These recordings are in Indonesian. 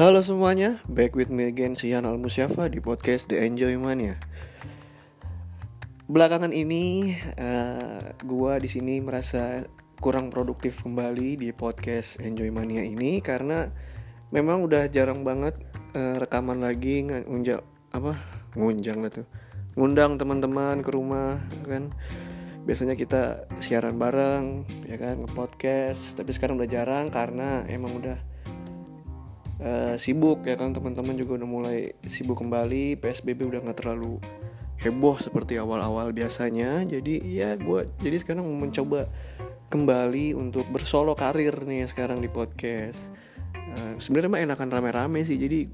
Halo semuanya, back with me again Sian Al Musyafa di podcast The Enjoy Mania. Belakangan ini, uh, gua di sini merasa kurang produktif kembali di podcast Enjoy Mania ini karena memang udah jarang banget uh, rekaman lagi ngunjang apa? Ngunjang lah tuh. Ngundang teman-teman ke rumah kan? Biasanya kita siaran bareng ya kan? Nge-podcast tapi sekarang udah jarang karena emang udah uh, sibuk ya kan? Teman-teman juga udah mulai sibuk kembali. PSBB udah nggak terlalu heboh seperti awal-awal biasanya. Jadi ya gue jadi sekarang mau mencoba kembali untuk bersolo karir nih sekarang di podcast. Uh, sebenarnya mah enakan rame-rame sih. Jadi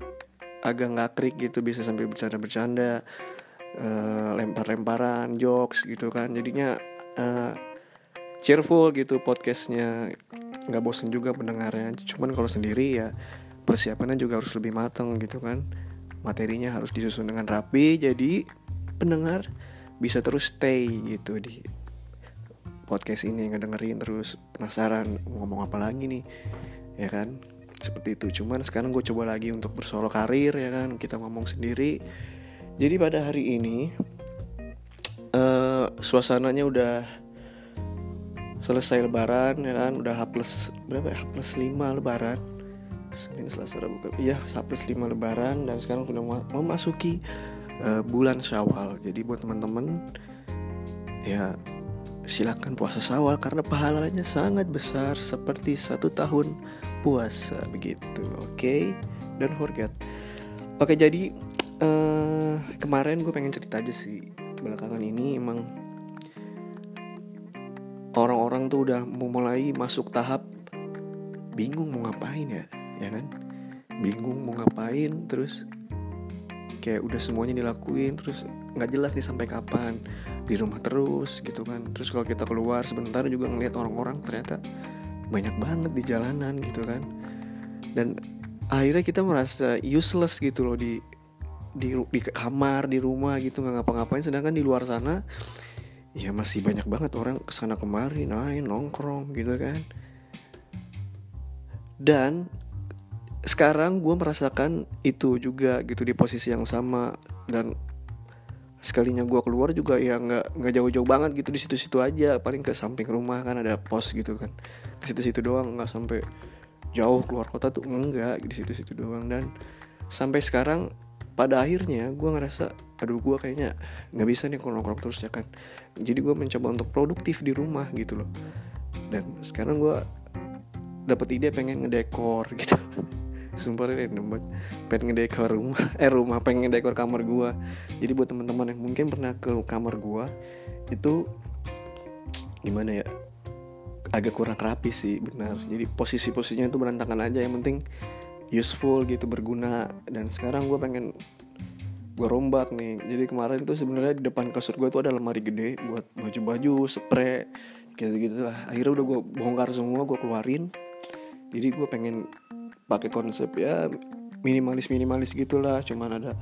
agak nggak krik gitu bisa sampai bercanda-bercanda uh, lempar-lemparan jokes gitu kan. Jadinya uh, cheerful gitu podcastnya. Nggak bosen juga pendengarnya cuman kalau sendiri ya persiapannya juga harus lebih matang gitu kan. Materinya harus disusun dengan rapi jadi pendengar bisa terus stay gitu di podcast ini ngedengerin terus penasaran ngomong apa lagi nih ya kan? Seperti itu. Cuman sekarang gue coba lagi untuk bersolo karir ya kan? Kita ngomong sendiri. Jadi pada hari ini uh, suasananya udah selesai lebaran ya kan? Udah H plus berapa ya? H plus 5 lebaran Senin Selasa Rabu iya H plus 5 lebaran dan sekarang sudah memasuki uh, bulan Syawal jadi buat teman-teman ya silakan puasa Syawal karena pahalanya sangat besar seperti satu tahun puasa begitu oke okay? dan forget oke okay, jadi uh, kemarin gue pengen cerita aja sih belakangan ini emang orang-orang tuh udah mulai masuk tahap bingung mau ngapain ya ya kan? Bingung mau ngapain terus kayak udah semuanya dilakuin terus nggak jelas nih sampai kapan. Di rumah terus gitu kan. Terus kalau kita keluar sebentar juga ngeliat orang-orang ternyata banyak banget di jalanan gitu kan. Dan akhirnya kita merasa useless gitu loh di di di kamar di rumah gitu nggak ngapa-ngapain. Sedangkan di luar sana ya masih banyak banget orang ke sana kemari main nongkrong gitu kan. Dan sekarang gue merasakan itu juga gitu di posisi yang sama. Dan sekalinya gue keluar juga ya nggak nggak jauh-jauh banget gitu di situ-situ aja. Paling ke samping rumah kan ada pos gitu kan. Ke situ-situ doang nggak sampai jauh keluar kota tuh enggak. Di situ-situ doang. Dan sampai sekarang pada akhirnya gue ngerasa aduh gue kayaknya nggak bisa nih nongkrong terus ya kan. Jadi gue mencoba untuk produktif di rumah gitu loh. Dan sekarang gue dapat ide pengen ngedekor gitu sumpah random banget pengen ngedekor rumah. Eh rumah pengen ngedekor kamar gue jadi buat teman-teman yang mungkin pernah ke kamar gue itu gimana ya? Agak kurang rapi sih benar. Jadi posisi-posisinya itu berantakan aja. Yang penting useful gitu berguna. Dan sekarang gue pengen gue rombak nih. Jadi kemarin tuh sebenarnya di depan kasur gue tuh ada lemari gede buat baju-baju spray gitu gitu lah akhirnya udah gue bongkar semua gue keluarin. Jadi gue pengen pakai konsep ya minimalis minimalis gitulah. Cuman ada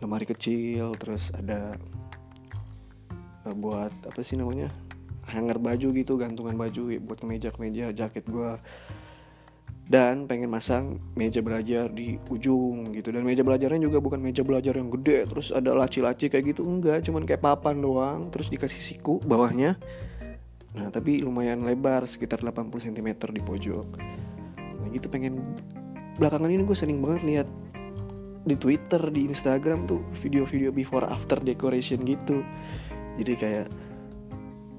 lemari kecil terus ada uh, buat apa sih namanya hanger baju gitu gantungan baju buat kemeja kemeja jaket gue dan pengen masang meja belajar di ujung gitu. Dan meja belajarnya juga bukan meja belajar yang gede terus ada laci-laci kayak gitu enggak. Cuman kayak papan doang terus dikasih siku bawahnya. Nah tapi lumayan lebar sekitar 80 cm di pojok. Nah gitu pengen belakangan ini gue sering banget lihat di Twitter di Instagram tuh video-video before after decoration gitu. Jadi kayak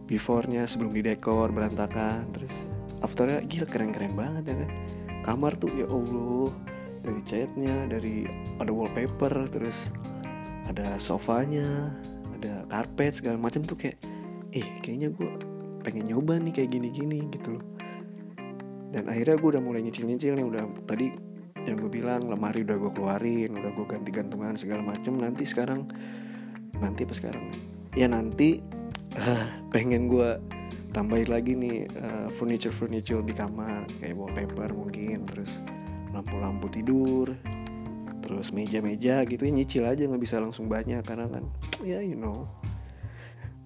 beforenya sebelum didekor berantakan terus afternya gila keren-keren banget ya kan. Kamar tuh ya Allah dari catnya dari ada wallpaper terus ada sofanya ada karpet segala macam tuh kayak eh kayaknya gue pengen nyoba nih kayak gini-gini gitu loh. Dan akhirnya gue udah mulai nyicil-nyicil nih udah tadi yang gue bilang lemari udah gue keluarin udah gue ganti gantungan segala macam nanti sekarang nanti apa sekarang? Ya nanti uh, pengen gue tambahin lagi nih uh, furniture furniture di kamar. Kayak wallpaper mungkin terus lampu-lampu tidur terus meja-meja gitu. Ya nyicil aja nggak bisa langsung banyak. Karena kan ya you know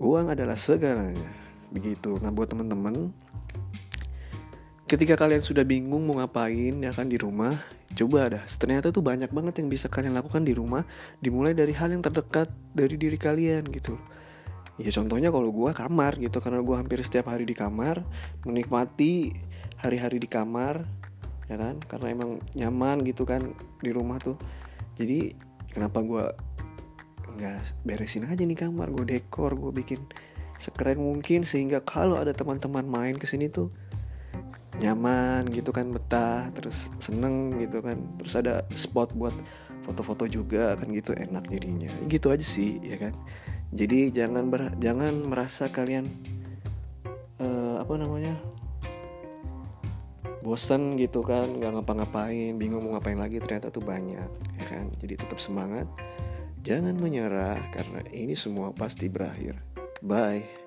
uang adalah segalanya. Begitu. Nah buat teman-teman ketika kalian sudah bingung mau ngapain ya kan di rumah coba dah ternyata tuh banyak banget yang bisa kalian lakukan di rumah dimulai dari hal yang terdekat dari diri kalian gitu. Ya contohnya kalau gue kamar gitu. Karena gue hampir setiap hari di kamar menikmati hari-hari di kamar ya kan? Karena emang nyaman gitu kan di rumah tuh. Jadi kenapa gue nggak beresin aja nih kamar? Gue dekor gue bikin sekeren mungkin sehingga kalau ada teman-teman main ke sini tuh nyaman gitu kan betah terus seneng gitu kan. Terus ada spot buat foto-foto juga kan gitu enak jadinya. Gitu aja sih ya kan. Jadi jangan ber, jangan merasa kalian uh, apa namanya bosan gitu kan nggak ngapa-ngapain bingung mau ngapain lagi ternyata tuh banyak ya kan. Jadi tetap semangat jangan menyerah karena ini semua pasti berakhir. Bye